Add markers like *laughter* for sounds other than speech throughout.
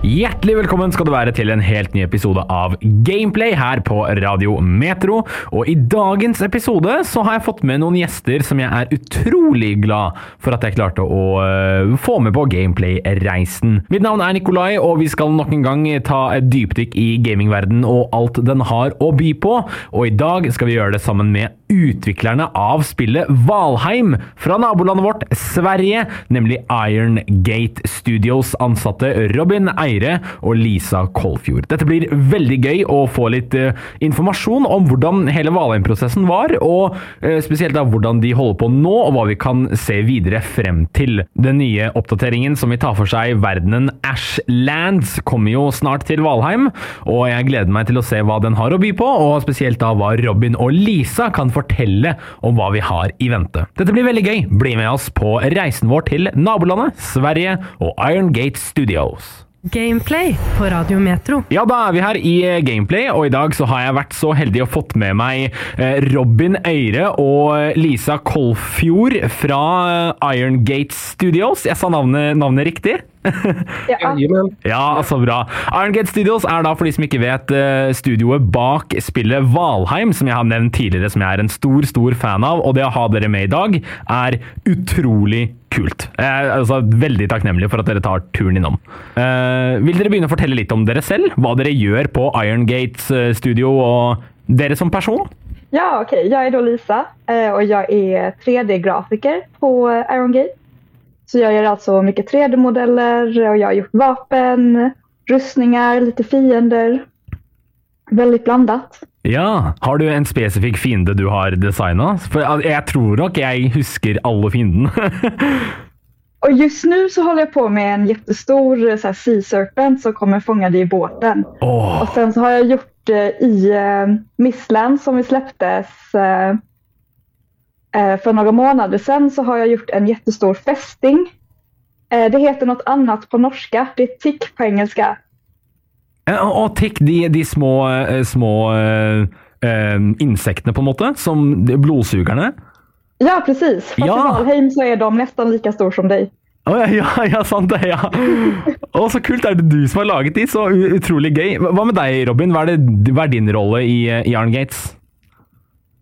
Hjertelig velkommen skal du være til en helt ny episode av Gameplay her på Radio Metro. Og i dagens episode så har jeg fått med noen gjester som jeg er utrolig glad for at jeg klarte å øh, få med på Gameplay-reisen. Mitt navn er Nikolai, og vi skal nok en gang ta et dypdykk i gamingverden og alt den har å by på. Og i dag skal vi gjøre det sammen med utviklerne av spillet Valheim fra nabolandet vårt Sverige, nemlig Iron Gate Studios ansatte Robin Meire og Lisa Kolfjord. Dette blir veldig gøy å få litt uh, informasjon om hvordan hele Valheim-prosessen var, og uh, spesielt da hvordan de holder på nå, og hva vi kan se videre frem til. Den nye oppdateringen som vil ta for seg verdenen Ashlands kommer jo snart til Valheim, og jeg gleder meg til å se hva den har å by på, og spesielt da hva Robin og Lisa kan fortelle om hva vi har i vente. Dette blir veldig gøy. Bli med oss på reisen vår til nabolandet Sverige og Iron Gate Studios. Gameplay på Radio Metro. Ja, da er vi her i eh, Gameplay, og i dag så har jeg vært så heldig og fått med meg eh, Robin Øyre og eh, Lisa Kolfjord fra Irongate Iron Studios. Jeg sa navnet, navnet riktig? Ja. *laughs* Ja, så bra. Iron Gate Studios er da, for de som ikke vet, eh, studioet bak spillet Valheim, som jeg har nevnt tidligere, som jeg er en stor, stor fan av. Og det å ha dere med i dag er utrolig kult. Jeg er altså veldig takknemlig for at dere tar turen innom. Eh, vil dere begynne å fortelle litt om dere selv? Hva dere gjør på Iron Gate eh, Studio, och dere som person? Ja, okej. Jag är då Lisa och jag är 3D-grafiker på Iron Gate. Så jag gör alltså mycket 3D-modeller och jag har gjort vapen, rustningar, lite fiender. Väldigt blandat. Ja, Har du en spesifikk fiende du har designa? For al- jeg tror nok jeg husker alle fiendene. *laughs* Och just nu så håller jag på med en jättestor så här, Sea Serpent som kommer fånga dig i båten. Åh, Och sen så har jag gjort eh, i eh, Missland som vi släpptes eh, för några månader sedan så har jag gjort en jättestor fästing. Eh, det heter något annat på norska. Det är tick på engelska. Eh, Og tikk, de, de små, eh, små eh, eh, insektene, på en måte, som de blodsugerne. Ja, precis. Fast Ja. i Valheim så är de nästan lika stor som dig. Å ja, ja, ja, sant det. ja. *laughs* Å, så kult. Er det du som har laget de? Så utrolig gøy. Hva med deg, Robin? Hva er, det, hva er din rolle i, eh, i Iron Gates?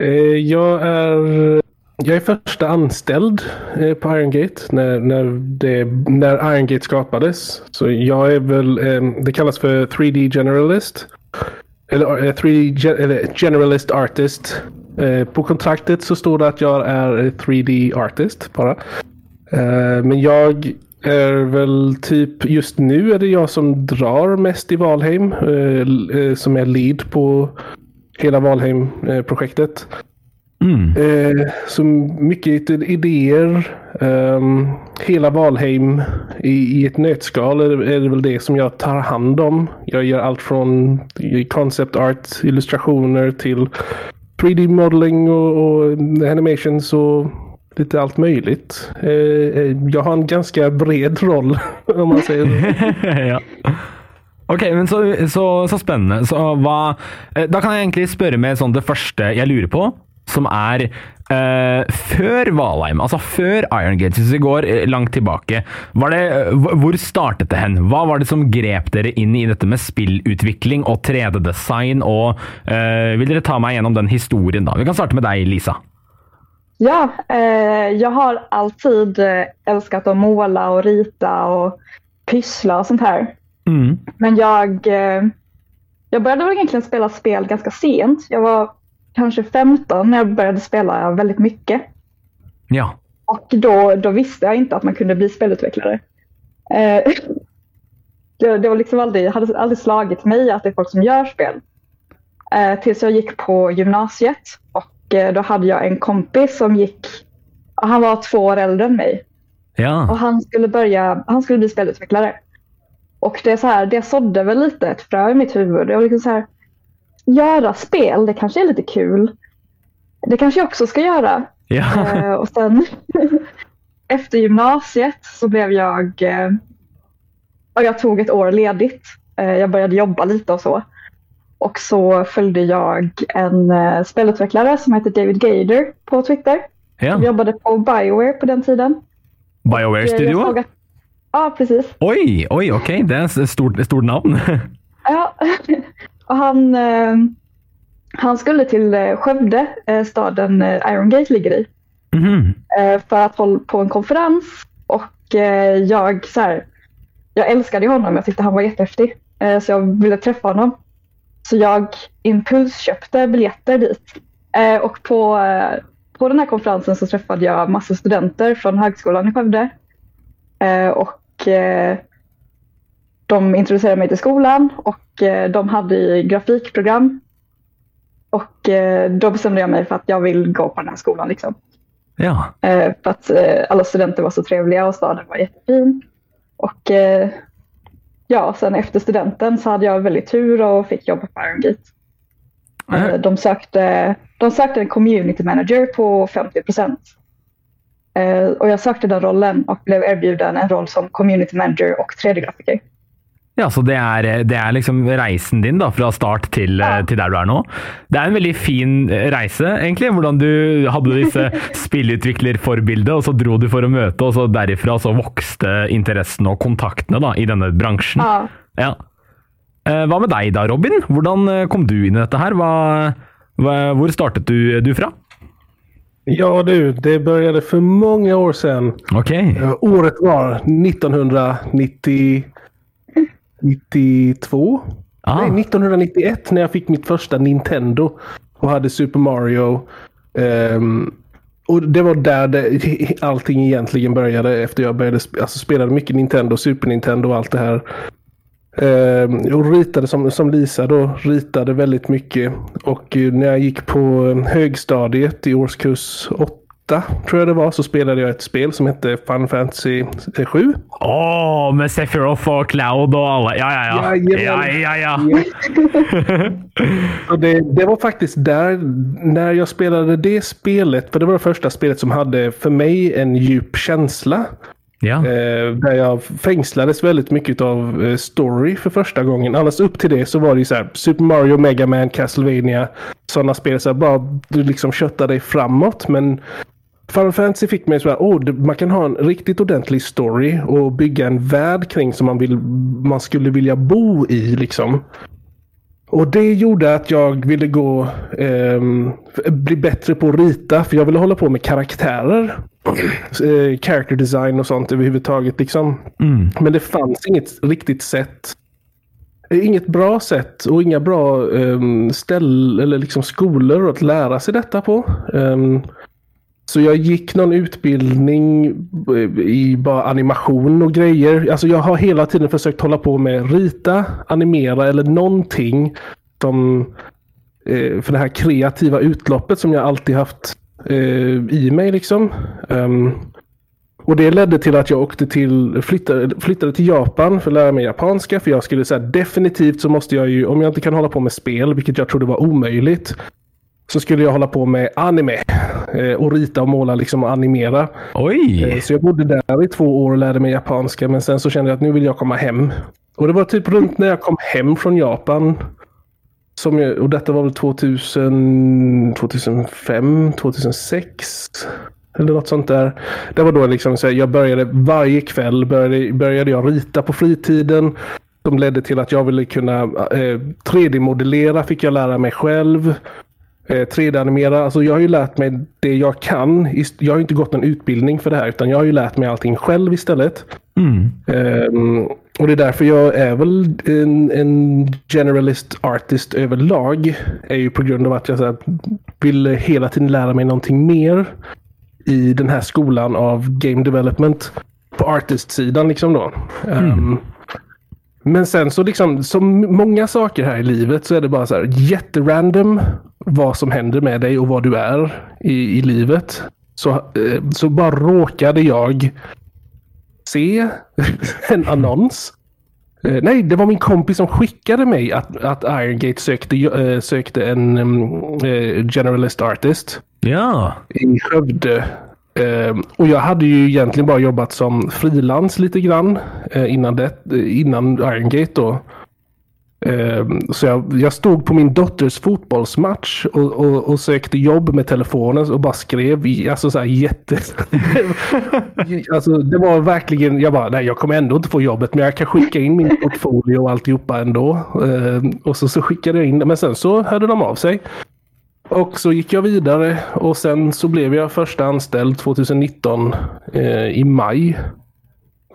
Eh, Jag är, jag är första anställd eh, på Iron Gate när, när, det, när Iron Gate skapades. Så jag är väl, eh, det kallas för 3D Generalist. Eller eh, 3D eller Generalist Artist. På kontraktet så står det att jag är 3D Artist bara. Men jag är väl typ, just nu är det jag som drar mest i Valheim. Som är lead på hela Valheim-projektet. Mm. Eh, så mycket idéer. ehm, hela Valheim i, i ett nötskal är, är det väl det som jag tar hand om. Jag gör allt från concept art, illustrationer till 3D modeling och, och animations och lite allt möjligt. Eh, eh, jag har en ganska bred roll *laughs* om man säger så. *laughs* ja. Ok, men så, så, så spennende. Så hva eh, Da kan jeg egentlig spørre med sånn det første jeg lurer på, som er eh, Før Valheim, altså før Iron Gates, hvis vi går eh, langt tilbake, var det, eh, hvor- startet det hen? Hva var det som grep dere inn i dette med spillutvikling og 3D-design? og eh, Vil dere ta meg gjennom den historien, da? Vi kan starte med deg, Lisa. Ja, eh, jag har alltid älskat att måla och rita och pyssla och sånt här. Mm. Men jag, eh, jag började väl egentligen spela spel ganska sent. Jag var kanske 15 när jag började spela väldigt mycket. Ja. Och då, då visste jag inte att man kunde bli spelutvecklare. Eh, *laughs* det, det var liksom aldrig, hade aldrig slagit mig att det är folk som gör spel. Eh, tills jag gick på gymnasiet och eh, då hade jag en kompis som gick, han var två år äldre än mig Ja. och han skulle börja, han skulle bli spelutvecklare. Och det är så här, det sådde väl lite ett frö i mitt huvud. Jag var liksom så här, göra spel, det kanske är lite kul. Det kanske jag också ska göra. ja. Eh, och sen *laughs* efter gymnasiet så blev jag, eh, jag tog ett år ledigt. Eh, jag började jobba lite och så. och så följde jag en uh, spelutvecklare som heter David Gader på Twitter. Ja. Som jobbade på Bioware på den tiden. Bioware Jag Studio? Ja, precis. Oi, oi, okej. Det är ett stort, stort namn. *laughs* Ja. *laughs* och han, eh, han skulle till eh, Skövde, eh, staden Iron Gate ligger i. Eh, för att hålla på en konferens. Och jag, så här, jag älskade honom, jag tyckte han var jättehäftig. Eh, så jag ville träffa honom. Så jag impulsköpte biljetter dit. Och på, på den här konferensen så träffade jag massa studenter från högskolan i Skövde. Och de introducerade mig till skolan och eh, de hade grafikprogram. Och eh, då bestämde jag mig för att jag vill gå på den här skolan. Liksom. Ja. Eh, för att alla studenter var så trevliga och staden var jättefin. Och ja, sen efter studenten så hade jag väldigt tur och fick jobb på. Eh, Mm. de, sökte, de sökte en community manager på 50 procent. Och jag sökte den rollen och blev erbjuden en roll som community manager och 3D-grafiker. Ja, så det er, det er liksom reisen din da, fra start til, Ja. til der du er nå. Det er en veldig fin reise, egentlig. Hvordan du hadde disse *laughs* spillutviklerforbildet, og så dro du for å møte, og så derifra så vokste interessen og kontaktene da, i denne bransjen. Ja. Ja. Eh, Hva med deg da, Robin? Hvordan eh, kom du inn i dette her? Hva, hva, hvor startet du, du fra? Ja du, det började för många år sedan. Ok. Eh, Året var 1990... 92? Ah. Nej, 1991 när jag fick mitt första Nintendo och hade Super Mario. Ehm, och det var där det, *laughs* allting egentligen började efter jag började sp- alltså spelade mycket Nintendo, Super Nintendo och allt det här. Ehm, och ritade som, som Lisa då, ritade väldigt mycket. Och när jag gick på högstadiet i årskurs 8 tror jag det var så spelade jag ett spel som hette Final Fantasy 7. Åh, med Sephiroth og Cloud og alle. Ja, ja, ja. Ja, ja, ja. Och det, det var faktiskt där, när jag spelade det spelet, för det var det första spelet som hade för mig en djup känsla. ja. Eh, där jag fängslades väldigt mycket av eh, story för första gången. Annars upp till det så var det ju så här Super Mario, Mega Man, Castlevania. Sådana spel, så här, bara du liksom köttar dig framåt. Men Final Fantasy fick mig så här, oh, man kan ha en riktigt ordentlig story och bygga en värld kring som man, vill, man skulle vilja bo i liksom. Och det gjorde att jag ville gå, ehm, bli bättre på att rita. För jag ville hålla på med karaktärer. *clears throat* Eh, character design och sånt överhuvudtaget. Liksom. Mm. Men det fanns inget riktigt sätt. eh, Inget bra sätt och inga bra um, ställ eller liksom skolor att lära sig detta på. Ehm, så jag gick någon utbildning eh, i bara animation och grejer. Alltså jag har hela tiden försökt hålla på med rita, animera eller någonting som eh, för det här kreativa utloppet som jag alltid haft eh, i mig liksom. Ehm, och det ledde till att jag åkte till, flyttade, flyttade till Japan för att lära mig japanska. För jag skulle säga definitivt så måste jag ju, om jag inte kan hålla på med spel, vilket jag trodde var omöjligt, så skulle jag hålla på med anime. Eh, och rita och måla liksom och animera. Eh, Oj! Så jag bodde där i två år och lärde mig japanska. Men sen så kände jag att nu vill jag komma hem. Och det var typ runt när jag kom hem från Japan. Som jag, och detta var väl 2000, 2005, 2006. Eller något sånt där. Det var då liksom så här, jag började varje kväll började, började jag rita på fritiden. Som ledde till att jag ville kunna eh, 3D-modellera fick jag lära mig själv. Eh, 3D-animera. Alltså jag har ju lärt mig det jag kan. Jag har ju inte gått någon utbildning för det här. Utan jag har ju lärt mig allting själv istället. Mm. Ehm, och det är därför jag är väl en, en generalist artist överlag. Är ju på grund av att jag så här, vill hela tiden lära mig någonting mer. I den här skolan av game development. På artist-sidan liksom då. Ehm, men sen så liksom, som många saker här i livet så är det bara så här jätterandom vad som händer med dig och vad du är i, i livet. Så, eh, så bara råkade jag se *laughs* en annons. Eh, nej, det var min kompis som skickade mig att, att Iron Gate sökte, eh, sökte en mm, generalist artist Ja. i Skövde. Eh, och jag hade ju egentligen bara jobbat som frilans lite grann eh, innan, det, eh, innan Iron Gate då. Ehm, så jag, jag stod på min dotters fotbollsmatch och, och, och sökte jobb med telefonen och bara skrev. Alltså så här jätte... *laughs* alltså det var verkligen, jag bara, nej jag kommer ändå inte få jobbet men jag kan skicka in min portfolio och alltihopa ändå. Ehm, och så, så skickade jag in det men sen så hörde de av sig. Och så gick jag vidare och sen så blev jag första anställd 2019 eh, i maj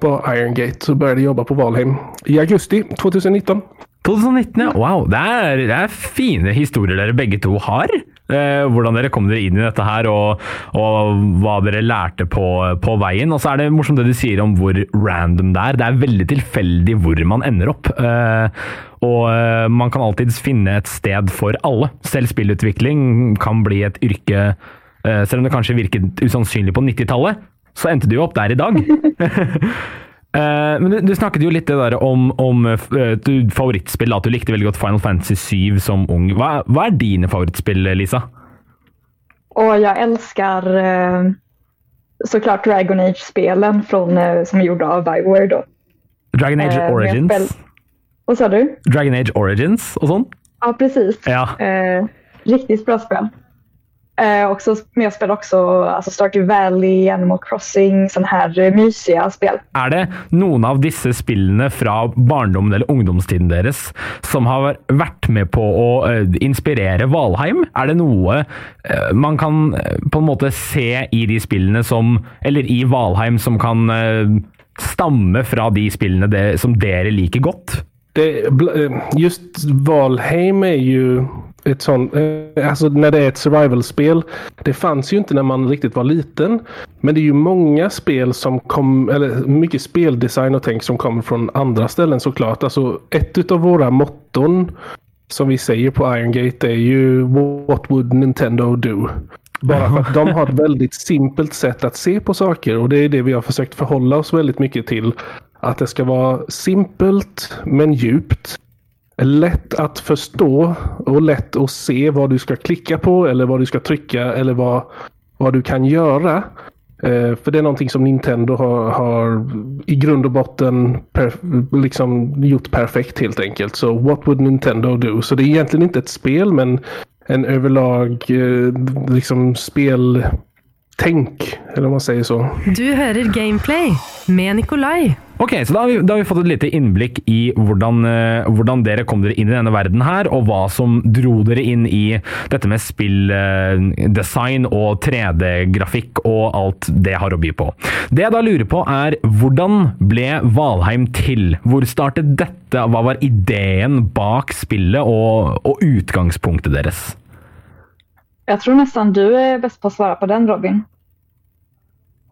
på Irongate och började jobba på Valheim i augusti 2019. 2019, ja. Wow, det er, det er fine historier dere begge to har. Eh, hvordan dere kom dere inn i dette her, og, og hva dere lærte på, på veien. Og så er det morsomt det du sier om hvor random det er. Det er veldig tilfeldig hvor man ender opp. Eh, og eh, man kan alltids finne et sted for alle. Selv spillutvikling kan bli et yrke eh, Selv om det kanskje virket usannsynlig på 90-tallet, så endte du jo opp der i dag. *laughs* Eh, men du, du snakket jo litt det der om, om du, favorittspill, at du likte veldig godt Final Fantasy 7 som ung. Hva, hva er dine favorittspill, Lisa? Och jag älskar eh, såklart Dragon Age-spelen från, eh, som är gjorda av Bioware då. Dragon Age Eh, Origins? spel- Vad sa du? Dragon Age Origins og sånn? Ja, precis. Ja. Eh, riktigt bra spel. Eh, också, men jag spelar också alltså Stardew Valley, Animal Crossing, sån här eh, mysiga spel. Er det noen av disse spillene fra barndommen eller ungdomstiden deres som har vært med på å eh, inspirere Valheim? Er det noe eh, man kan eh, på en måte se i de spillene som Eller i Valheim som kan eh, stamme fra de det, som dere liker godt? Det, eh, just Valheim är ju ett sånt, eh, alltså när det är ett survival-spel. Det fanns ju inte när man riktigt var liten. Men det är ju många spel som kom, eller mycket speldesign och tänk som kommer från andra ställen såklart. Alltså ett av våra motton som vi säger på Iron Gate är ju What would Nintendo do? Bara för att de har ett väldigt simpelt sätt att se på saker och det är det vi har försökt förhålla oss väldigt mycket till. Att det ska vara simpelt men djupt. Lätt att förstå och lätt att se vad du ska klicka på eller vad du ska trycka eller vad, vad du kan göra. Eh, för det är någonting som Nintendo har, har i grund och botten per, liksom gjort perfekt helt enkelt. Så what would Nintendo do? Så det är egentligen inte ett spel men en överlag eh, liksom speltänk. Eller om man säger så. Du hører Gameplay med Nikolaj. Ok, så da har, vi, da har vi fått et lite innblikk i hvordan, eh, hvordan dere kom dere inn i denne verden her, og hva som dro dere inn i dette med spilldesign og 3D-grafikk og alt det har å by på. Det jeg da lurer på er, hvordan ble Valheim til? Hvor startet dette? Hva var ideen bak spillet og, og utgangspunktet deres? Jag tror nästan du är bäst på att svara på den Robin.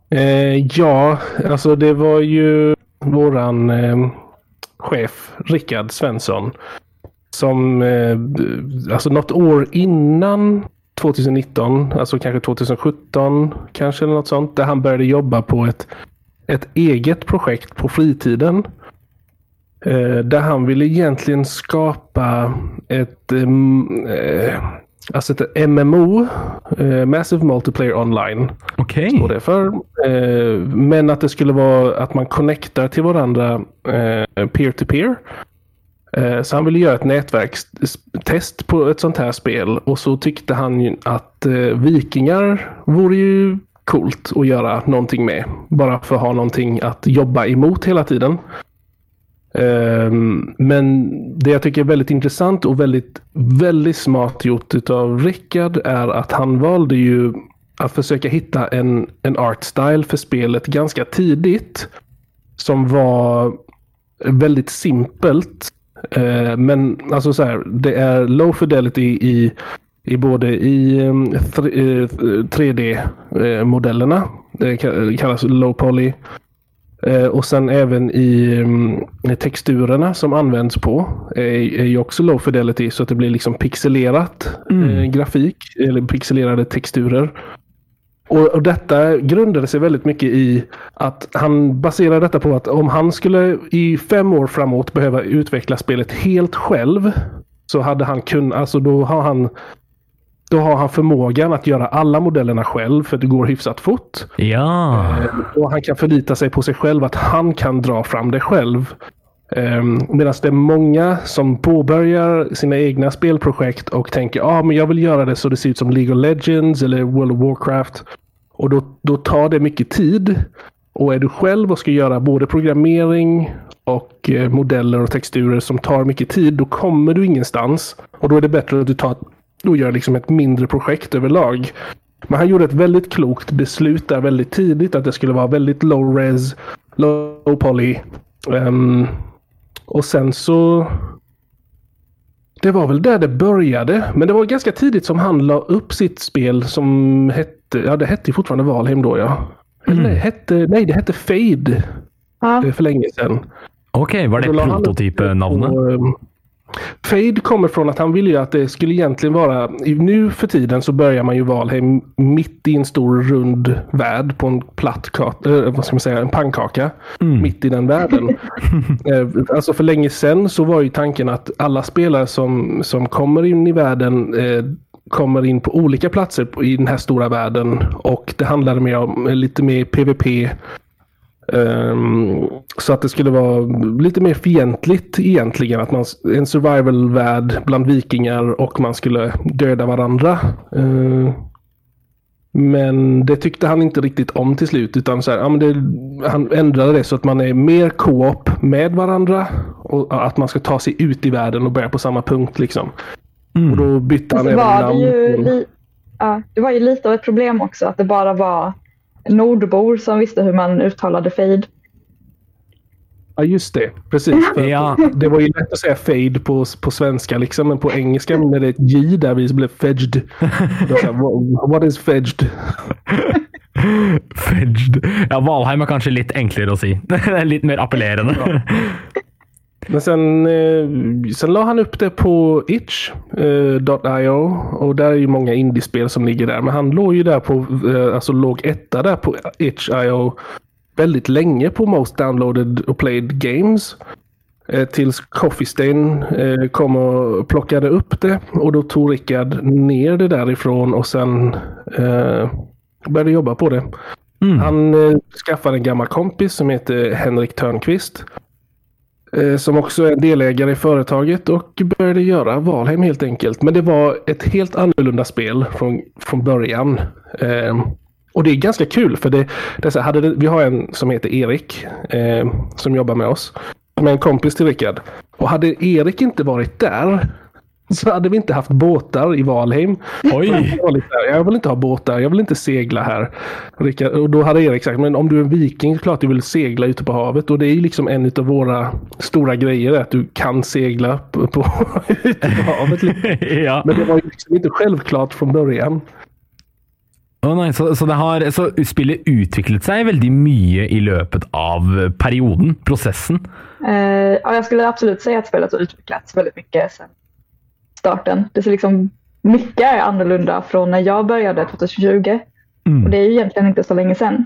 Eh, ja, alltså det var ju våran eh, chef Rickard Svensson som eh, alltså något år innan 2019, alltså kanske 2017 kanske eller något sånt, där han började jobba på ett, ett eget projekt på fritiden. Eh, där han ville egentligen skapa ett, eh, eh alltså ett MMO, eh, Massive Multiplayer Online Ok. står det för. Eh, men att det skulle vara att man connectar till varandra eh, peer-to-peer. Eh, så han ville göra ett nätverkstest på ett sånt här spel och så tyckte han ju att eh, vikingar vore ju coolt att göra någonting med. Bara för att ha någonting att jobba emot hela tiden. Ehm, men det jag tycker är väldigt intressant och väldigt, väldigt smart gjort av Rickard är att han valde ju att försöka hitta en, en art style för spelet ganska tidigt. Som var väldigt simpelt. Ehm, men alltså så här, det är low fidelity i, i både i ehm, 3D-modellerna. Eh, eh, det kallas low poly. Eh, och sen även i mm, texturerna som används på är, ju också low fidelity så att det blir liksom pixelerat eh, grafik eller pixelerade texturer. Och, detta grundade sig väldigt mycket i att han baserar detta på att om han skulle i fem år framåt behöva utveckla spelet helt själv så hade han kunnat, alltså då har han då har han förmågan att göra alla modellerna själv för det går hyfsat fort. Ja. Och han kan förlita sig på sig själv att han kan dra fram det själv. Um, Medan det är många som påbörjar sina egna spelprojekt och tänker ah, men jag vill göra det så det ser ut som League of Legends eller World of Warcraft. Och då, då tar det mycket tid. Och är du själv och ska göra både programmering och eh, modeller och texturer som tar mycket tid, då kommer du ingenstans. Och då är det bättre att du tar, då gör liksom ett mindre projekt överlag. Men han gjorde ett väldigt klokt beslut där väldigt tidigt att det skulle vara väldigt low res, low poly. Um, och sen så... Det var väl där det började. Men det var ganska tidigt som han la upp sitt spel som hette... Ja, det hette fortfarande Valheim då ja. Eller Mm. det hette, nej, det hette Fade Ja. för länge sedan. Okej, var det prototypnamnet? Fade kommer från att han ville ju att det skulle egentligen vara... Nu för tiden så börjar man ju Valheim mitt i en stor rund värld på en platt kat, eh, vad ska man säga, en pannkaka. Mitt i den världen. *laughs* eh, alltså för länge sedan så var ju tanken att alla spelare som, som kommer in i världen eh, kommer in på olika platser i den här stora världen. Och det handlade mer om eh, lite mer PVP. Ehm, så att det skulle vara lite mer fientligt egentligen. Att man, en survival-värld bland vikingar och man skulle döda varandra. Ehm, men det tyckte han inte riktigt om till slut. Utan så här, ja, men det, han ändrade det så att man är mer co-op med varandra. Och att man ska ta sig ut i världen och börja på samma punkt. Liksom. Och då bytte han även var det, namn. ju li- ja, det var ju lite av ett problem också att det bara var nordbor som visste hur man uttalade fade. Ja, just det. Precis. Ja. Det var ju lätt att säga fade på, på svenska, liksom, men på engelska när det är ett J där vi blev fedged. *laughs* What, is fedged? Fedged. Ja, Valheim er kanskje litt enklere å si. *laughs* Det litt mer appellerende. Men sen, eh, sen la han upp det på itch.io och där är ju många indiespel som ligger där. Men han låg ju där på, eh, alltså låg etta där på itch.io väldigt länge på Most Downloaded och Played Games. Eh, tills Coffee Stain eh, kom och plockade upp det och då tog Rickard ner det därifrån och sen eh, började jobba på det. Han eh, skaffade en gammal kompis som heter Henrik Törnqvist. Eh, som också är delägare i företaget och började göra Valheim helt enkelt. Men det var ett helt annorlunda spel från, från början. Eh, och det är ganska kul för det, det så här, hade det, vi har en som heter Erik eh, som jobbar med oss. Som är en kompis till Rickard. Och hade Erik inte varit där så hade vi inte haft båtar i Valheim. Oj! Jag vill inte ha båtar, jag vill inte segla här. Rickard, och då hade Erik sagt, men om du är en viking, klart du vill segla ute på havet. Och det är ju liksom en av våra stora grejer, att du kan segla på, på, *laughs* ute på havet. *laughs* ja. Men det var ju liksom inte självklart från början. Å nei, så, så, det har, så spillet utviklet seg veldig mye i løpet av perioden, prosessen. Eh, ja, jag skulle absolut säga att spelet har utvecklats väldigt mycket sedan starten. Det ser liksom mycket är annorlunda från när jag började 2020. Mm. Och det är ju egentligen inte så länge sedan.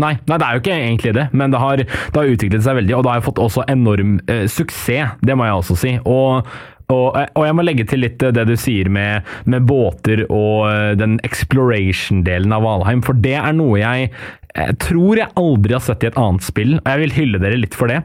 Nei, nei, det er jo ikke egentlig det, men det har, det har utviklet seg veldig, og det har fått også enorm eh, suksess, det må jeg også si. Og, og, eh, og jeg må legge til litt det du sier med, med båter og eh, den exploration-delen av Valheim, for det er noe jeg jeg tror jeg aldri har sett i et annet spill, og jeg vil hylle dere litt for det,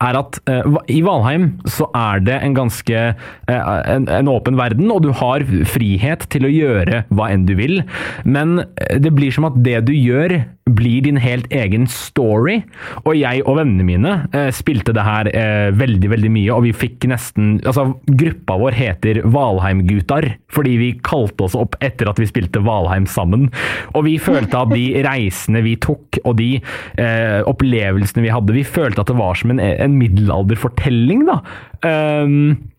er at eh, i Valheim så er det en ganske eh, en, en åpen verden, og du har frihet til å gjøre hva enn du vil, men eh, det blir som at det du gjør blir din helt egen story, og jeg og vennene mine eh, spilte det her eh, veldig, veldig mye, og vi fikk nesten, altså gruppa vår heter Valheim-gutar, fordi vi kalte oss opp etter at vi spilte Valheim sammen, og vi følte at de *laughs* reisene vi tok, og de eh, opplevelsene vi hadde, vi følte at det var som en, en middelalderfortelling da. Um,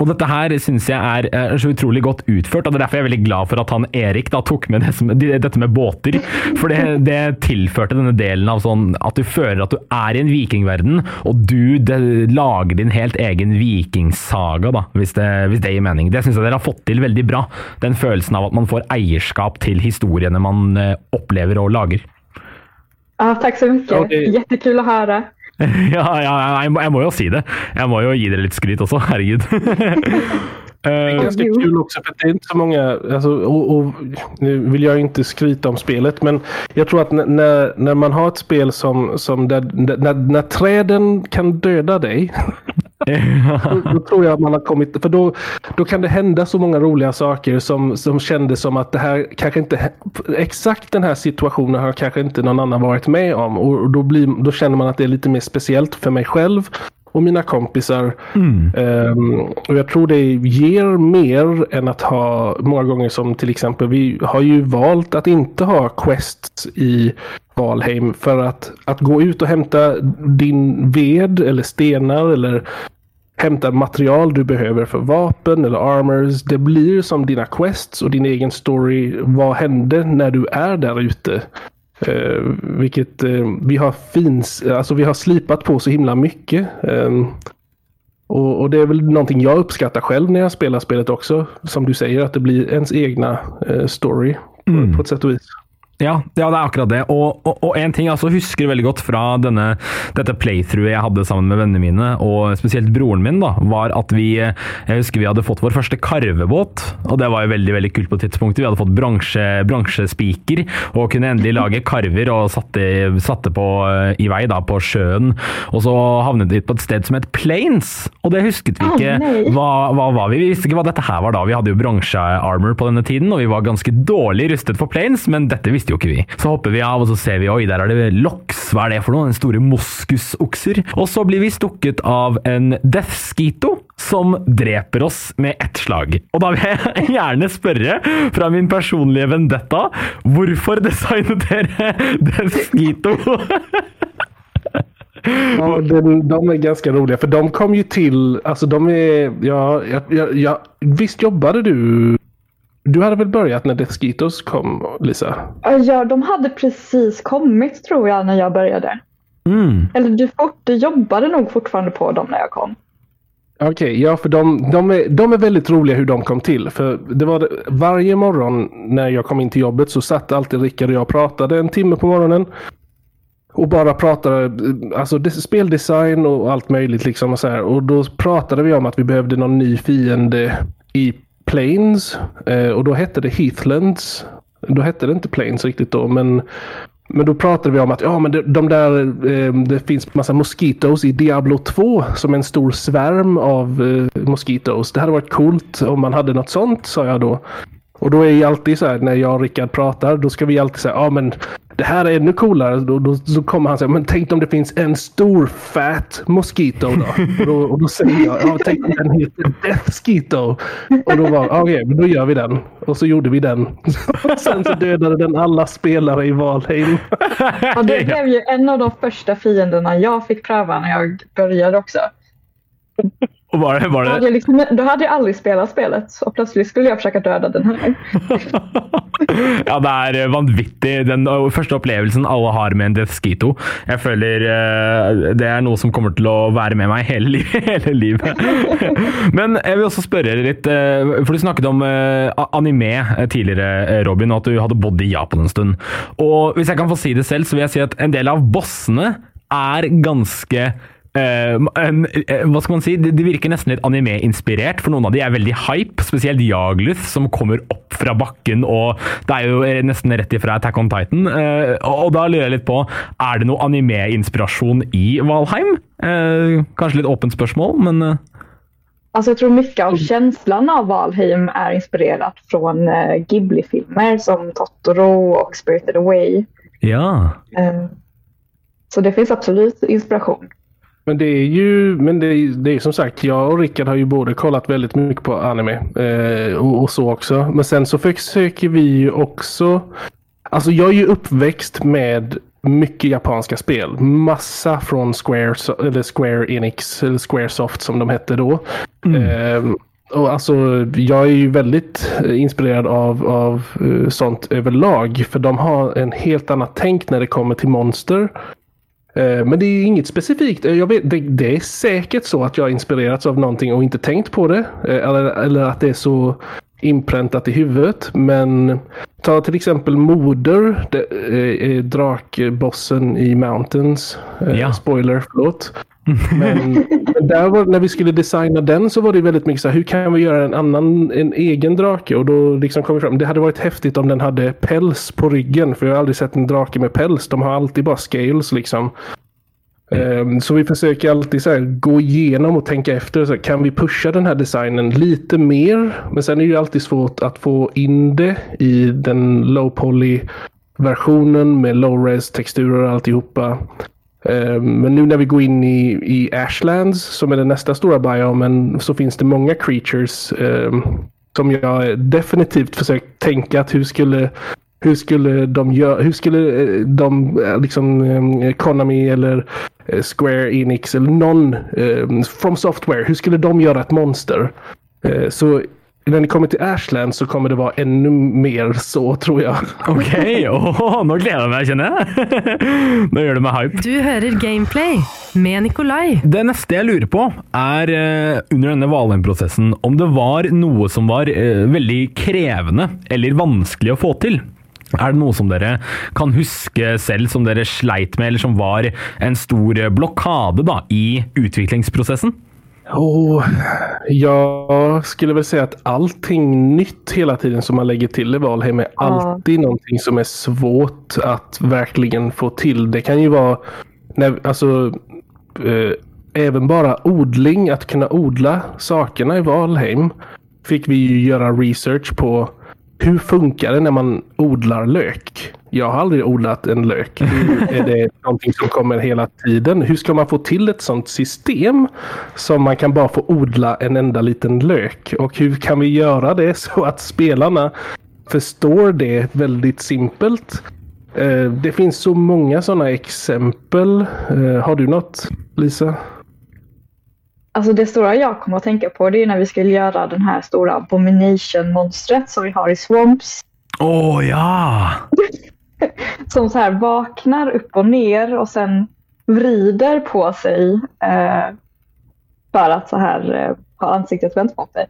og dette her syns jeg er, er så utrolig godt utført, og det er derfor jeg er veldig glad for at han Erik da tok med det som, de- dette med båter. For det, det tilførte denne delen av sånn at du føler at du er i en vikingverden, og du det, lager din helt egen vikingsaga, da, hvis det, hvis det gir mening. Det syns jeg dere har fått til veldig bra. Den følelsen av at man får eierskap til historiene man eh, opplever og lager. Ja, tack så mycket. Jättekul att höra. *laughs* Ja, ja, jeg, må, jeg må jo si det. Jeg må jo gi dere litt skryt også, herregud. *laughs* Det är Eh, ganska kul också för att det är inte så många, alltså, och, och, nu vill jag inte skryta om spelet men jag tror att när, när man har ett spel som, som där, där, när, när träden kan döda dig då, *laughs* då tror jag att man har kommit, för då, då kan det hända så många roliga saker som, som kändes som att det här kanske inte, exakt den här situationen har kanske inte någon annan varit med om. Och, och då, blir, då känner man att det är lite mer speciellt för mig själv och mina kompisar. Ehm, och jag tror det ger mer än att ha många gånger som till exempel vi har ju valt att inte ha quests i Valheim för att, att gå ut och hämta din ved eller stenar eller hämta material du behöver för vapen eller armors. Det blir som dina quests och din egen story. Vad hände när du är där ute? Eh, vilket eh, vi har fins, alltså vi har slipat på så himla mycket. Eh, och, och det är väl någonting jag uppskattar själv när jag spelar spelet också. Som du säger, att det blir ens egna eh, story på, på ett sätt och vis. Ja, ja, det er akkurat det. Og, og, og en ting jeg også husker veldig godt fra denne, dette playthroughet jeg hadde sammen med vennene mine, og spesielt broren min, da, var at vi Jeg husker vi hadde fått vår første karvebåt, og det var jo veldig veldig kult på tidspunktet. Vi hadde fått bransje, bransjespiker og kunne endelig lage karver og satte, satte på i vei da, på sjøen. Og så havnet vi på et sted som het Plains, og det husket vi ikke. hva, hva var vi? Vi visste ikke hva dette her var da. Vi hadde jo bransjearmor på denne tiden, og vi var ganske dårlig rustet for planes, men dette visste jo ikke vi. Så hopper vi av, og så ser vi oi, der er det loks. Hva er det for noe? Den store moskusokser. Og så blir vi stukket av en deathskito som dreper oss med ett slag. Og da vil jeg *laughs* gjerne spørre, fra min personlige vendetta, hvorfor designet dere *laughs* deathskito? Ja, de, de är ganska roliga för de kom ju till, alltså de är, ja, ja, ja visst jobbade du? Du hade väl börjat när Death Skitos kom, Lisa? Ja, de hade precis kommit tror jag när jag började. Mm. Eller du, fort, du jobbade nog fortfarande på dem när jag kom. Okej, ja för de, de, är, de är väldigt roliga hur de kom till. För det var varje morgon när jag kom in till jobbet så satt alltid Rickard och jag och pratade en timme på morgonen. Och bara pratade, alltså speldesign och allt möjligt liksom och så här. Och då pratade vi om att vi behövde någon ny fiende i Plains. Eh, och då hette det Heathlands. Då hette det inte Plains riktigt då, men men då pratade vi om att ja, men de, de där, eh, det finns massa mosquitos i Diablo 2 som en stor svärm av eh, mosquitos. Det hade varit coolt om man hade något sånt, sa jag då. Och då är ju alltid så här när jag och Rickard pratar, då ska vi alltid säga ja men det här är ännu coolare. Då, då, så kommer han säga, men tänk om det finns en stor fat mosquito då? och, då och då säger jag, ja tänk om den heter Death Skito. Och då var ja, okej, men då gör vi den. Och så gjorde vi den. Och *laughs* sen så dödade den alla spelare i Valheim. Och det blev ju en av de första fienderna jag fick pröva när jag började också. Var det, var Då hade, jag liksom, då hade jag aldrig spelat spelet och plötsligt skulle jag försöka döda den här. *laughs* Ja, det er eh, vanvittig. Den ø, første opplevelsen alle har med en Deathskito. Jeg føler eh, det er noe som kommer til å være med meg hele, li- *laughs* hele livet. *laughs* Men jeg vil også spørre dere litt, eh, for du snakket om eh, anime eh, tidligere, eh, Robin, og at du hadde bodd i Japan en stund. Og hvis jeg kan få si det selv, så vil jeg si at en del av bossene er ganske Eh, en, eh, hva skal man si? De, de virker nesten litt anime-inspirert, for noen av de er veldig hype. Spesielt Jagluth, som kommer opp fra bakken, og det er jo eh, nesten rett ifra Attack on Titan. Eh, og, og da lurer jeg litt på, er det noe anime-inspirasjon i Valheim? Eh, kanskje litt åpent spørsmål, men eh, Alltså jag tror mycket av känslan av Valheim är inspirerat från eh, Ghibli-filmer som Totoro och Spirited Away. ja. Eh, så det finns absolut inspiration. Men det är ju, men det är, det är som sagt, jag och Rickard har ju både kollat väldigt mycket på anime eh, och, och så också. Men sen så försöker vi ju också, alltså jag är ju uppväxt med mycket japanska spel. Massa från Square, eller Square Enix, eller Squaresoft som de hette då. Eh, och alltså, jag är ju väldigt eh, inspirerad av, av eh, sånt överlag. För de har en helt annat tänk när det kommer till monster. Eh, men det är inget specifikt. Eh, jag vet, det, det är säkert så att jag har inspirerats av någonting och inte tänkt på det. Eh, eller, eller att det är så inpräntat i huvudet. Men ta till exempel Moder, det, eh, drakbossen i Mountains. Eh, Ja. Spoiler, förlåt. *laughs* Men där var, när vi skulle designa den så var det väldigt mycket så här, hur kan vi göra en annan, en egen drake? Och då liksom kom vi fram, det hade varit häftigt om den hade päls på ryggen. För jag har aldrig sett en drake med päls. De har alltid bara scales liksom. Mm. Så vi försöker alltid så här, gå igenom och tänka efter. Så här, kan vi pusha den här designen lite mer? Men sen är det ju alltid svårt att få in det i den low poly versionen med low res texturer och alltihopa. Ehm, men nu när vi går in i, i Ashlands som är den nästa stora biomen så finns det många creatures ehm, som jag definitivt försökt tänka att hur skulle hur skulle de göra, hur skulle eh, de, eh, liksom eh, Konami eller Square Enix eller någon From Software, hur skulle de göra ett monster? Så när ni kommer till Ashland så kommer det vara ännu mer så tror jag. *laughs* Ok, Åh, nå gleder jeg meg, kjenner jeg. *laughs* Nå gjør du meg hype. Du hører Gameplay med Nikolai. Det neste jeg lurer på, er under denne Valheim-prosessen om det var noe som var veldig krevende eller vanskelig å få til. Er det noe som dere kan huske selv som dere sleit med, eller som var en stor blokade da, i utviklingsprosessen? Och jag skulle väl säga att allting nytt hela tiden som man lägger till i Valheim är alltid någonting som är svårt att verkligen få till. Det kan ju vara när, alltså, eh, även bara odling, att kunna odla sakerna i Valheim fick vi ju göra research på hur funkar det när man odlar lök? Jag har aldrig odlat en lök. *laughs* Är det någonting som kommer hela tiden? Hur ska man få till ett sånt system som man kan bara få odla en enda liten lök? Och hur kan vi göra det så att spelarna förstår det väldigt simpelt? Eh, Det finns så många sådana exempel. Eh, Har du något, Lisa? Alltså det stora jag kommer att tänka på det är när vi skulle göra den här stora abomination-monstret som vi har i Swamps. Å ja! *laughs* Som så här vaknar upp och ner och sen vrider på sig eh, för att så här eh, ha ansiktet vänt mot sig.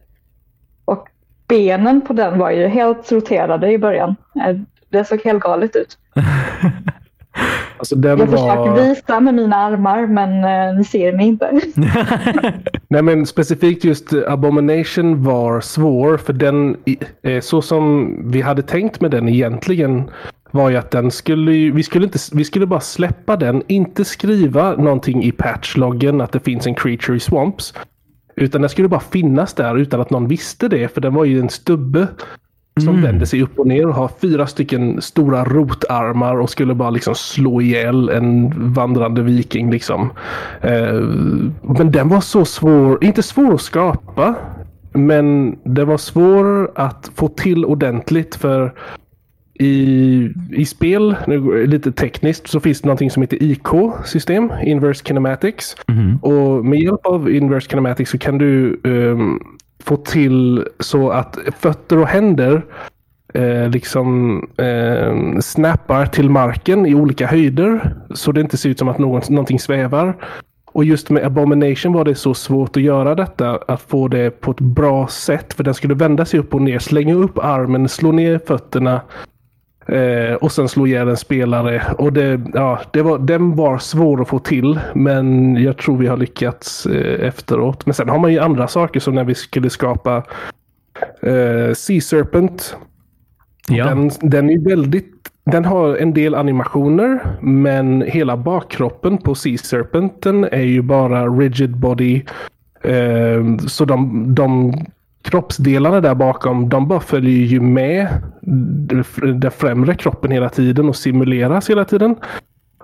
Och benen på den var ju helt roterade i början. Eh, det såg helt galet ut. *laughs* Alltså Jag försöker var... visa med mina armar men eh, ni ser mig inte. *laughs* Nej men specifikt just Abomination var svår för den, eh, så som vi hade tänkt med den egentligen var ju att den skulle, vi skulle inte, vi skulle bara släppa den, inte skriva någonting i patchloggen att det finns en creature i swamps. Utan den skulle bara finnas där utan att någon visste det för den var ju en stubbe som vände sig upp och ner och har fyra stycken stora rotarmar och skulle bara liksom slå ihjäl en vandrande viking. Liksom. Eh, men den var så svår, inte svår att skapa, men den var svår att få till ordentligt för i, i spel, nu lite tekniskt, så finns det någonting som heter IK-system, Inverse Kinematics. Och med hjälp av Inverse Kinematics så kan du ehm, få till så att fötter och händer eh, liksom eh, snappar till marken i olika höjder. Så det inte ser ut som att någon, någonting svävar. Och just med Abomination var det så svårt att göra detta. Att få det på ett bra sätt. För den skulle vända sig upp och ner, slänga upp armen, slå ner fötterna. Eh, och sen slå ihjäl en spelare. Och det, ja, det var, den var svår att få till. Men jag tror vi har lyckats eh, efteråt. Men sen har man ju andra saker som när vi skulle skapa eh, Sea Serpent. Ja. Den, den är väldigt... Den har en del animationer, men hela bakkroppen på Sea Serpenten är ju bara rigid body. Eh, så de, de kroppsdelarna där bakom, de bara följer ju med den främre kroppen hela tiden och simuleras hela tiden.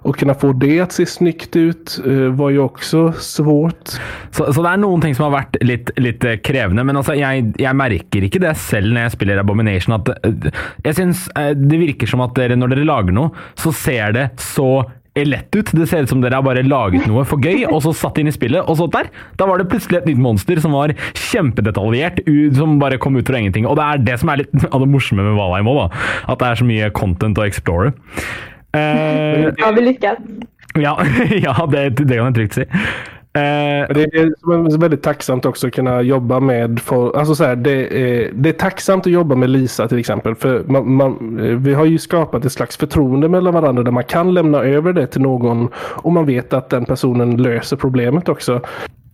Och kunna få det att se snyggt ut eh, var ju också svårt. Så, så det är någonting som har varit lite, lite krävande, men alltså, jag, jag märker inte det själv när jag spelar Abomination. Att, eh, jeg eh, det verkar som att när ni lagar något så ser det så lett ut. Det ser ut som dere har bare laget noe for gøy, og så satt inn i spillet, og så der! Da var det plutselig et nytt monster som var kjempedetaljert, som bare kom ut fra ingenting. Og det er det som er litt *laughs* av det morsomme med Valheim òg, da. At det er så mye content å explore. Eh, Har vi lyckats? ja, *laughs* ja det, det kan jeg trygt si. Eh, Det är väldigt tacksamt också att kunna jobba med folk. Alltså så här, det, är, det är tacksamt att jobba med Lisa till exempel. För man, man, vi har ju skapat ett slags förtroende mellan varandra där man kan lämna över det till någon och man vet att den personen löser problemet också.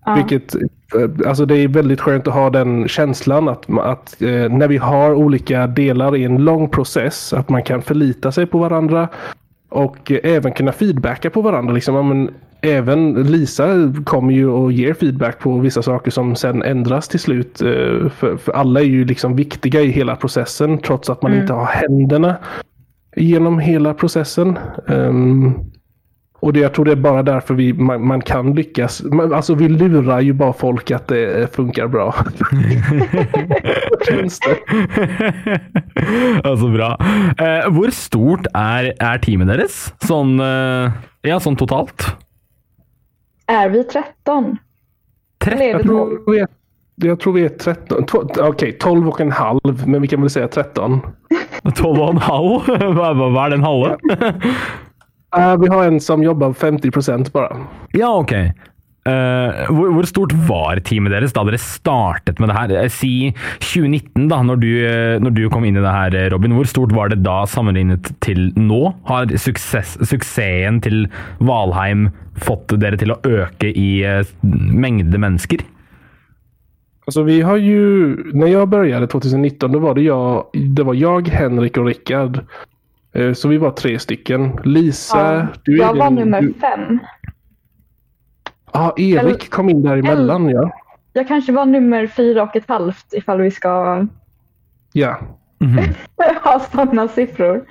Ja. Vilket, eh, alltså det är väldigt skönt att ha den känslan att, att eh, när vi har olika delar i en lång process att man kan förlita sig på varandra och även kunna feedbacka på varandra. Liksom, ja, men, även Lisa kommer ju och ger feedback på vissa saker som sen ändras till slut. eh, För, för alla är ju liksom viktiga i hela processen trots att man Mm. inte har händerna genom hela processen. Ehm, och det, jag tror det är bara därför vi, man, man kan lyckas. Man, alltså vi lurar ju bara folk att det funkar bra. Känns det. ja, så bra. Eh, hvor stort er, er teamet deres? Sånn, eh, ja, sånn totalt? Är vi 13? Eller är Jag vi 12? tror vi är, jag tror vi är 13. två- Okej, 12 och en halv. Men vi kan väl säga 13. 12 og en halv? *laughs* Hva er den halve? Uh, vi har en som jobbar 50 procent bara. ja, ok. Eh, hvor, hvor stort var teamet deres da dere startet med det her? Si 2019, da, når du, eh, når du kom inn i det her, Robin. Hvor stort var det da sammenlignet til nå? Har suksess, suksessen til Valheim fått dere til å øke i eh, mengde mennesker? Alltså vi har ju, när jag började 2019 då var det jag, det var jag Henrik och Rickard. Eh, Så vi var tre stycken. Lisa, Ja, du är jag var den- nummer du- fem. Ja, Erik Eller- kom in däremellan ja. Jag kanske var nummer fyra och ett halvt ifall vi ska Ja. *laughs* ha sådana siffror.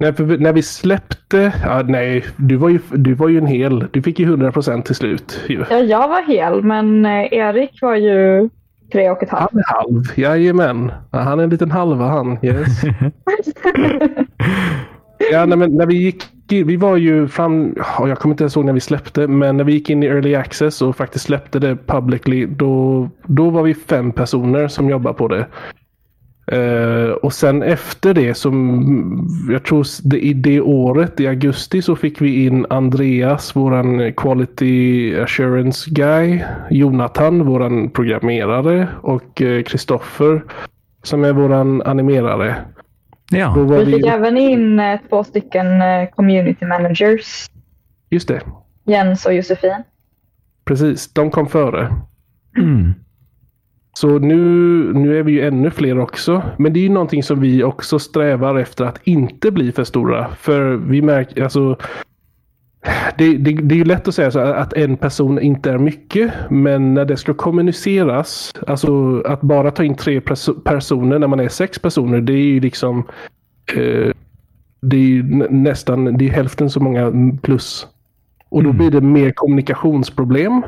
Nej, för vi- när vi släppte, ja, nej, du var, ju, du var ju en hel. Du fick ju 100 procent till slut. Ju. Ja, jag var hel, men eh, Erik var ju tre och ett halvt. Han är halv, jajamän. Ja, han är en liten halva han. Yes. *laughs* ja, nej, men när vi gick vi var ju fram, ja, jag kommer inte ens ihåg när vi släppte, men när vi gick in i early access och faktiskt släppte det publicly, då, då var vi fem personer som jobbade på det. Eh, och sen efter det, som jag tror det, i det året, i augusti, så fick vi in Andreas, våran quality assurance guy, Jonathan, våran programmerare och Kristoffer som är våran animerare. Ja. Då var Vi fick vi, även in eh, två stycken eh, community managers. just det, Jens och Josefin. precis. De kom före. Mm. Så nu, nu är vi ju ännu fler också. Men det är ju någonting som vi också strävar efter att inte bli för stora. För vi märker, alltså. Det, det, det är ju lätt att säga så att en person inte är mycket. Men när det ska kommuniceras, alltså att bara ta in tre perso- personer när man är sex personer, det är ju liksom. Eh, det är ju nä- nästan, det är hälften så många plus. Och då blir det mer kommunikationsproblem.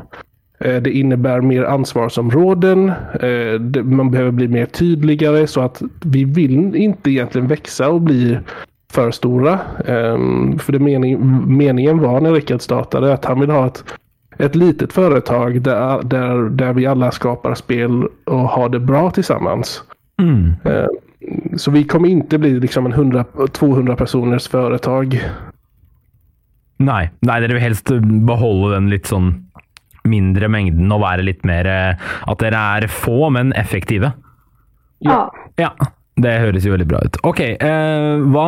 Eh, Det innebär mer ansvarsområden. Eh, det- Man behöver bli mer tydligare så att vi vill inte egentligen växa och bli för stora. Ehm, För det mening, meningen var när Rickard startade att han vill ha ett, ett litet företag där, där, där vi alla skapar spel och har det bra tillsammans. Mm. Ehm, Så vi kommer inte bli liksom en 100, 200 personers företag. Nei. Nei, dere vil helst beholde den litt sånn mindre mengden og være litt mer eh, At dere er få, men effektive. Ja. Ja, det høres jo veldig bra ut. Ok, eh, hva,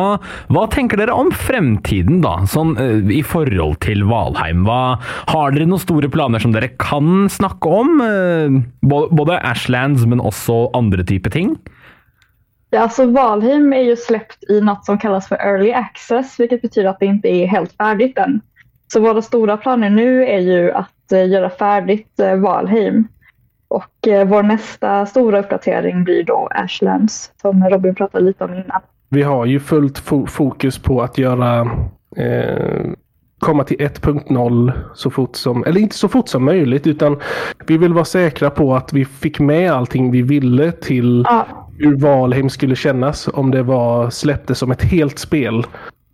hva tenker dere om fremtiden, da? Sånn eh, i forhold til Valheim. Hva, har dere noen store planer som dere kan snakke om? Eh, både, Ashlands, men også andre typer ting? Ja, alltså Valheim är ju släppt i något som kallas för Early Access, vilket betyder att det inte är helt färdigt än. Så våra stora planer nu är ju att eh, göra färdigt eh, Valheim. Och eh, vår nästa stora uppdatering blir då Ashlands, som Robin pratade lite om innan. Vi har ju fullt fo- fokus på att göra eh, komma till 1.0 så fort som, eller inte så fort som möjligt utan vi vill vara säkra på att vi fick med allting vi ville till Ja, hur Valheim skulle kännas om det var släpptes som ett helt spel.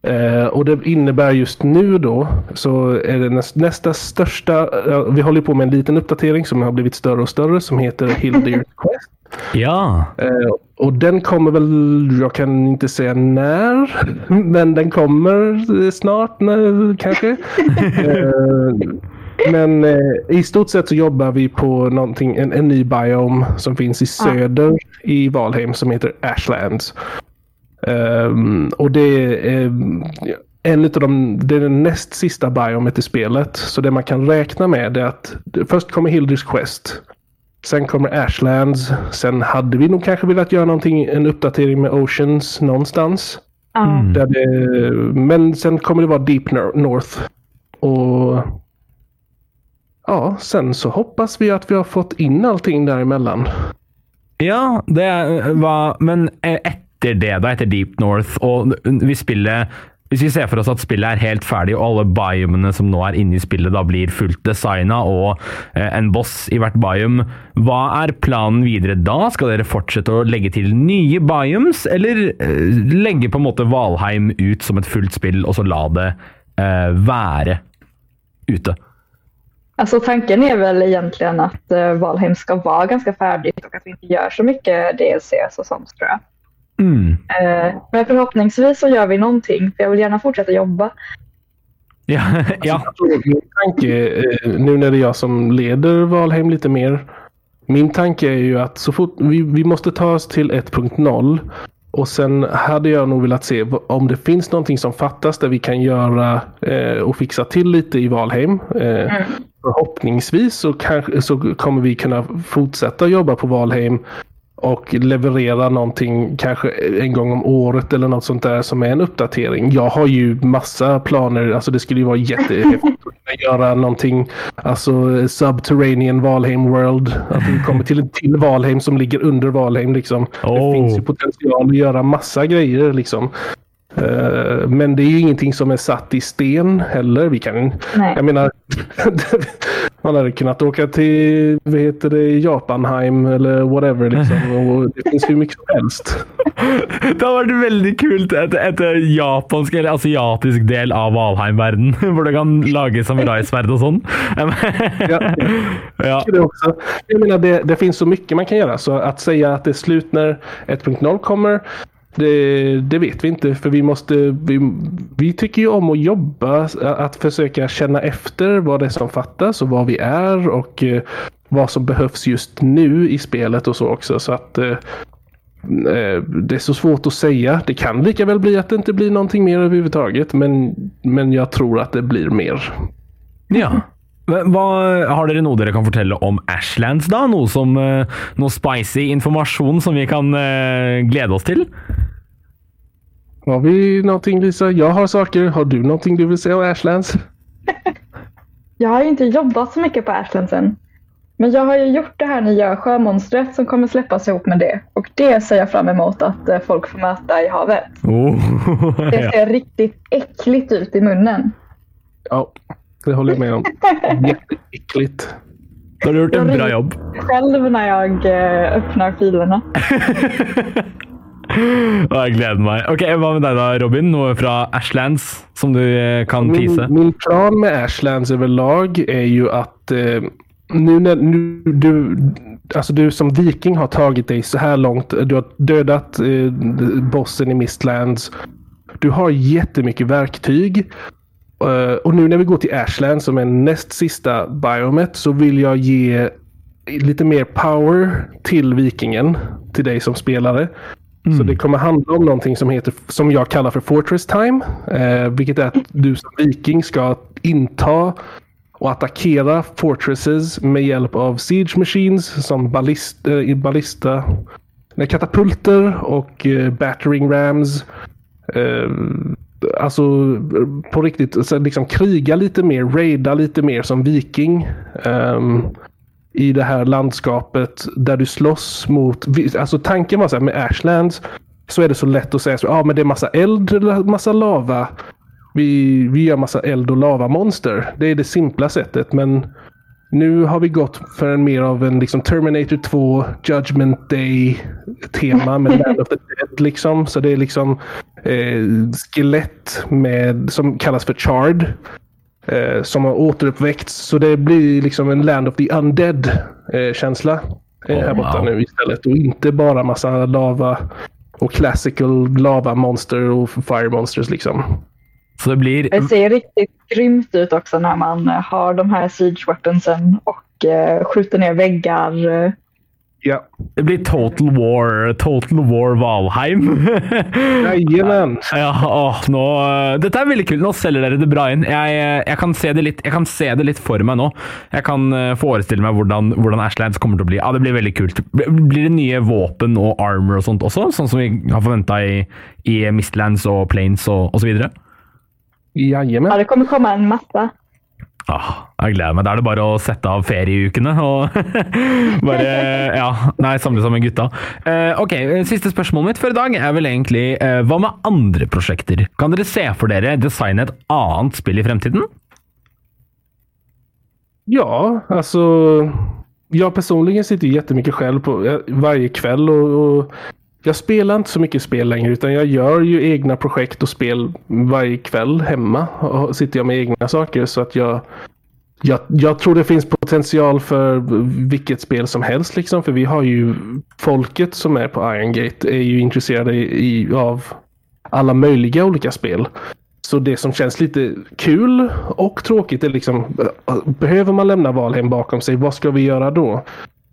Eh, och det innebär just nu då så är det näst, nästa största, eh, vi håller på med en liten uppdatering som har blivit större och större som heter Hildir *laughs* Quest. Ja. Eh, och den kommer väl, jag kan inte säga när, *laughs* men den kommer eh, snart när, kanske. *laughs* eh, men eh, i stort sett så jobbar vi på någonting, en, en ny biome som finns i söder i Valheim som heter Ashlands. Um, och det är en av de, det är den näst sista biomet i spelet. Så det man kan räkna med är att först kommer Hilders Quest. Sen kommer Ashlands. Sen hade vi nog kanske velat göra någonting, en uppdatering med Oceans någonstans. Ja. Där det, men sen kommer det vara Deep Nor- North. Och ja, sen så hoppas vi att vi har fått in allting däremellan. Ja, det var Men eh, etter det, da, etter Deep North, og vi spillet hvis vi ser for oss at spillet er helt ferdig, og alle biomene som nå er inne i spillet da blir fullt designa, og eh, en boss i hvert biome, hva er planen videre da? Skal dere fortsette å legge til nye biomes, eller eh, legge på en måte Valheim ut som et fullt spill, og så la det eh, være ute? Alltså tanken är väl egentligen att eh, Valheim ska vara ganska färdigt och att vi inte gör så mycket DLCs och sånt tror jag. Mm. Eh, men förhoppningsvis så gör vi någonting för jag vill gärna fortsätta jobba. Ja, *laughs* ja. Tror Min tanke, eh, nu när det är jag som leder Valheim lite mer. Min tanke är ju att så fort vi, vi måste ta oss till 1.0 och sen hade jag nog velat se om det finns någonting som fattas där vi kan göra eh, och fixa till lite i Valheim. Eh, Förhoppningsvis så, kanske, så kommer vi kunna fortsätta jobba på Valheim och leverera någonting kanske en gång om året eller något sånt där som är en uppdatering. Jag har ju massa planer. Alltså det skulle ju vara jättehäftigt *laughs* att göra någonting. Alltså Subterranean Valheim World. Att vi kommer till en till Valheim som ligger under Valheim liksom. Oh. Det finns ju potential att göra massa grejer liksom. Eh, Men det är ju ingenting som är satt i sten heller. Vi kan, Nej. jag menar, *laughs* man hade kunnat åka till vad heter det, Japanheim eller whatever. Liksom. Och det finns hur mycket som helst. *laughs* Det hadde vært veldig kult et, et japansk eller asiatisk del av Valheim-verden, *laughs* hvor du kan lage samuraisverd og sånn. Ja. ja. Det, också. Jag menar, det, det finns så mycket man kan göra. Så att säga att det är slut när 1.0 kommer, det, det vet vi inte. För vi måste, vi, vi tycker ju om att jobba, att försöka känna efter vad det är som fattas och vad vi är och eh, vad som behövs just nu i spelet och så också. Så att eh, eh, det är så svårt att säga. Det kan lika väl bli att det inte blir någonting mer överhuvudtaget. Men, men jag tror att det blir mer. ja. Hva, har dere noe dere kan fortelle om Ashlands, da? Noe, som, eh, noe spicy informasjon som vi kan eh, glede oss til? Har vi någonting Lisa? Jag har saker. Har du någonting du vill säga om Ashlands? *laughs* Jag har ju inte jobbat så mycket på Ashlands än. Men jag har ju gjort det här nya sjömonstret som kommer släppas ihop med det. Och det ser jag fram emot att eh, folk får möta i havet. Oh. *laughs* Det ja. ser riktigt äckligt ut i munnen. Ja, det håller jag med om. *laughs* Jätteäckligt. Da har du gjort en bra jobb. Själv när jag eh, öppnar filerna. *laughs* Jeg gleder meg. Ok, Hva med deg da, Robin? Noe fra Ashlands som du eh, kan tease? Min, min plan med Ashlands överlag är ju att eh, nu när nu, du, alltså du som viking har tagit dig så här långt. Du har dödat eh, bossen i Mistlands. Du har jättemycket verktyg. Eh, och nu när vi går till Ashlands som är näst sista biomet så vill jag ge lite mer power till vikingen. Till dig som spelare. Så det kommer handla om någonting som, heter, som jag kallar för Fortress Time. Eh, vilket är att du som viking ska inta och attackera fortresses med hjälp av siege machines som ballist, eh, ballista, katapulter och eh, battering rams. Eh, alltså på riktigt, så liksom kriga lite mer, raida lite mer som viking. Um, i det här landskapet där du slåss mot... Alltså tanken var så här med Ashlands så är det så lätt att säga så ja men det är massa eld massa lava. Vi, vi gör massa eld och lavamonster. Det är det simpla sättet men nu har vi gått för en mer av en liksom Terminator 2 Judgment Day tema med Land of the Dead liksom. Så det är liksom eh, skelett med, som kallas för Charred eh, som har återuppväckts. Så det blir liksom en Land of the Undead eh, känsla eh, Oh, här borta wow. nu istället. Och inte bara massa lava och classical lava monster och fire monsters liksom. Så det blir Det ser riktigt grymt ut också när man eh, har de här siege weaponsen och eh, skjuter ner väggar. eh. Ja. Det blir Total War, Total War Valheim. *laughs* Jajamän. ja, åh, nå, dette er veldig kult. Nå selger dere det bra inn. Jeg, jeg, kan se det litt, jeg kan se det litt for meg nå. Jeg kan forestille meg hvordan, hvordan Ashlands kommer til å bli. Ja, Det blir veldig kult. Blir det nye våpen og armor og sånt også, sånn som vi har forventa i, i Mistlands og Planes og osv.? Jajamän. Ja, det kommer komma en massa. Ah, jeg gleder meg. Da er det bare å sette av ferieukene og *laughs* bare ja, nei, samle sammen gutta. Eh, ok, Siste spørsmålet mitt for i dag er vel egentlig eh, hva med andre prosjekter? Kan dere se for dere designe et annet spill i fremtiden? Ja, alltså. Jag personligen sitter jättemycket själv på eh, varje kväll och, och jag spelar inte så mycket spel längre utan jag gör ju egna projekt och spel varje kväll hemma. Och sitter jag med egna saker så att jag jag, jag tror det finns potential för vilket spel som helst liksom. För vi har ju folket som är på Iron Gate är ju intresserade i, av alla möjliga olika spel. Så det som känns lite kul och tråkigt är liksom, behöver man lämna Valheim bakom sig, vad ska vi göra då?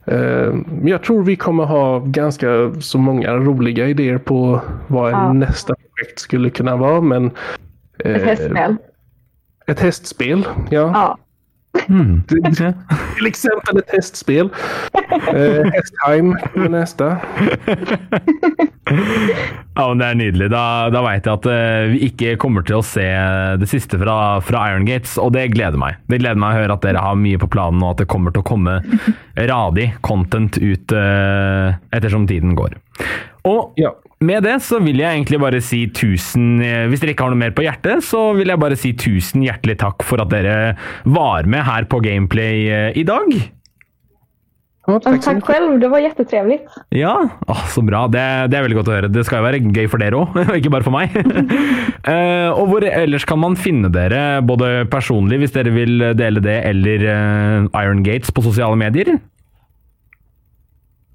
Eh, Men jag tror vi kommer ha ganska så många roliga idéer på vad Ja. nästa projekt skulle kunna vara. Men, Ett eh, hästspel. Ett hästspel, ja. Ja. *laughs* Hmm. Till exempel ett hästspel. *laughs* Eh, Hästheim är nästa. *laughs* Ja, men Det er nydelig. Da, da veit jeg at eh, vi ikke kommer til å se det siste fra, fra Iron Gates, og det gleder meg. Det gleder meg å høre at dere har mye på planen, og at det kommer til å komme *laughs* radig content ut eh, ettersom tiden går. Og Ja. med det så vil jeg egentlig bare si tusen eh, Hvis dere ikke har noe mer på hjertet, så vil jeg bare si tusen hjertelig takk for at dere var med her på Gameplay i dag. Ja, tack tack själv, det var jättetrevligt. Ja, Åh, så bra. Det, det er veldig godt å høre. Det skal jo være gøy for dere òg, *laughs* ikke bare for meg. *laughs* Eh, og hvor ellers kan man finne dere, både personlig hvis dere vil dele det, eller eh, Iron Gates på sosiale medier?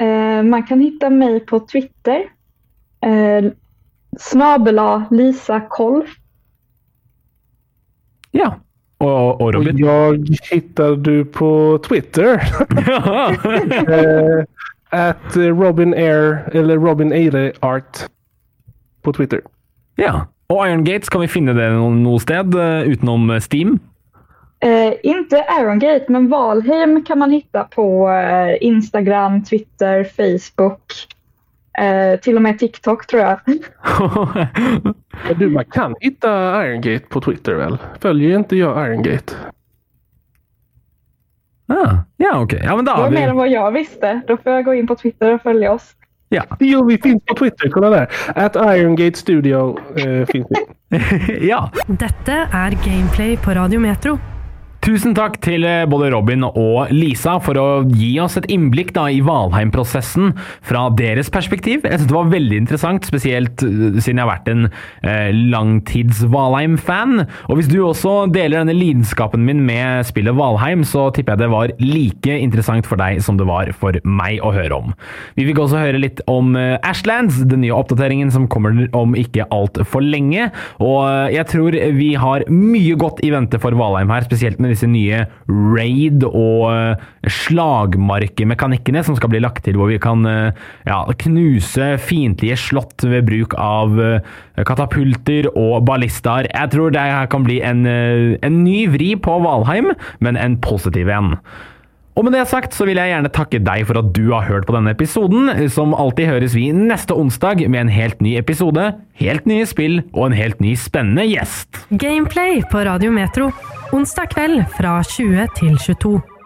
Eh, man kan hitta mig på Twitter. Eh, snabela Lisa Kolf. Ja. Og Och Robin? jag hittar du på Twitter. *laughs* eh, at Robin Air eller Robin Eire Art på Twitter. ja. Og Iron Gates, kan vi finne det no noe sted eh, Steam? Eh, inte Iron Gate, men Valheim kan man hitta på eh, Instagram, Twitter, Facebook. Eh, till och med TikTok tror jag. *laughs* Du, man kan hitta Iron Gate på Twitter väl? Följer inte jag Iron Gate? ah, ja, ok. Ja, men da Det var har mer än vi vad jag visste. Då får jag gå in på Twitter och följa oss. Ja. Jo, vi finns på Twitter. Kolla där. At Iron Gate Studio eh, finns vi. *laughs* ja. Dette er Gameplay på Radio Metro. Tusen takk til eh, både Robin og Lisa for å gi oss et innblikk da, i Valheim-prosessen fra deres perspektiv. Jeg synes det var veldig interessant, spesielt eh, siden jeg har vært en eh, langtids-Valheim-fan. Og hvis du også deler denne lidenskapen min med spillet Valheim, så tipper jeg det var like interessant for deg som det var for meg å høre om. Vi fikk også høre litt om eh, Ashlands, den nye oppdateringen som kommer om ikke altfor lenge. Og eh, jeg tror vi har mye godt i vente for Valheim her, spesielt med disse nye raid- og eh, slagmarkemekanikkene som skal bli lagt til, hvor vi kan eh, ja, knuse fiendtlige slott ved bruk av eh, katapulter og ballistaer. Jeg tror det her kan bli en, eh, en ny vri på Valheim, men en positiv en. Og med det sagt så vil jeg gjerne takke deg for at du har hørt på denne episoden. Som alltid høres vi neste onsdag med en helt ny episode, helt nye spill og en helt ny spennende gjest. Gameplay på Radio Metro. Onsdag kveld fra 20 til 22.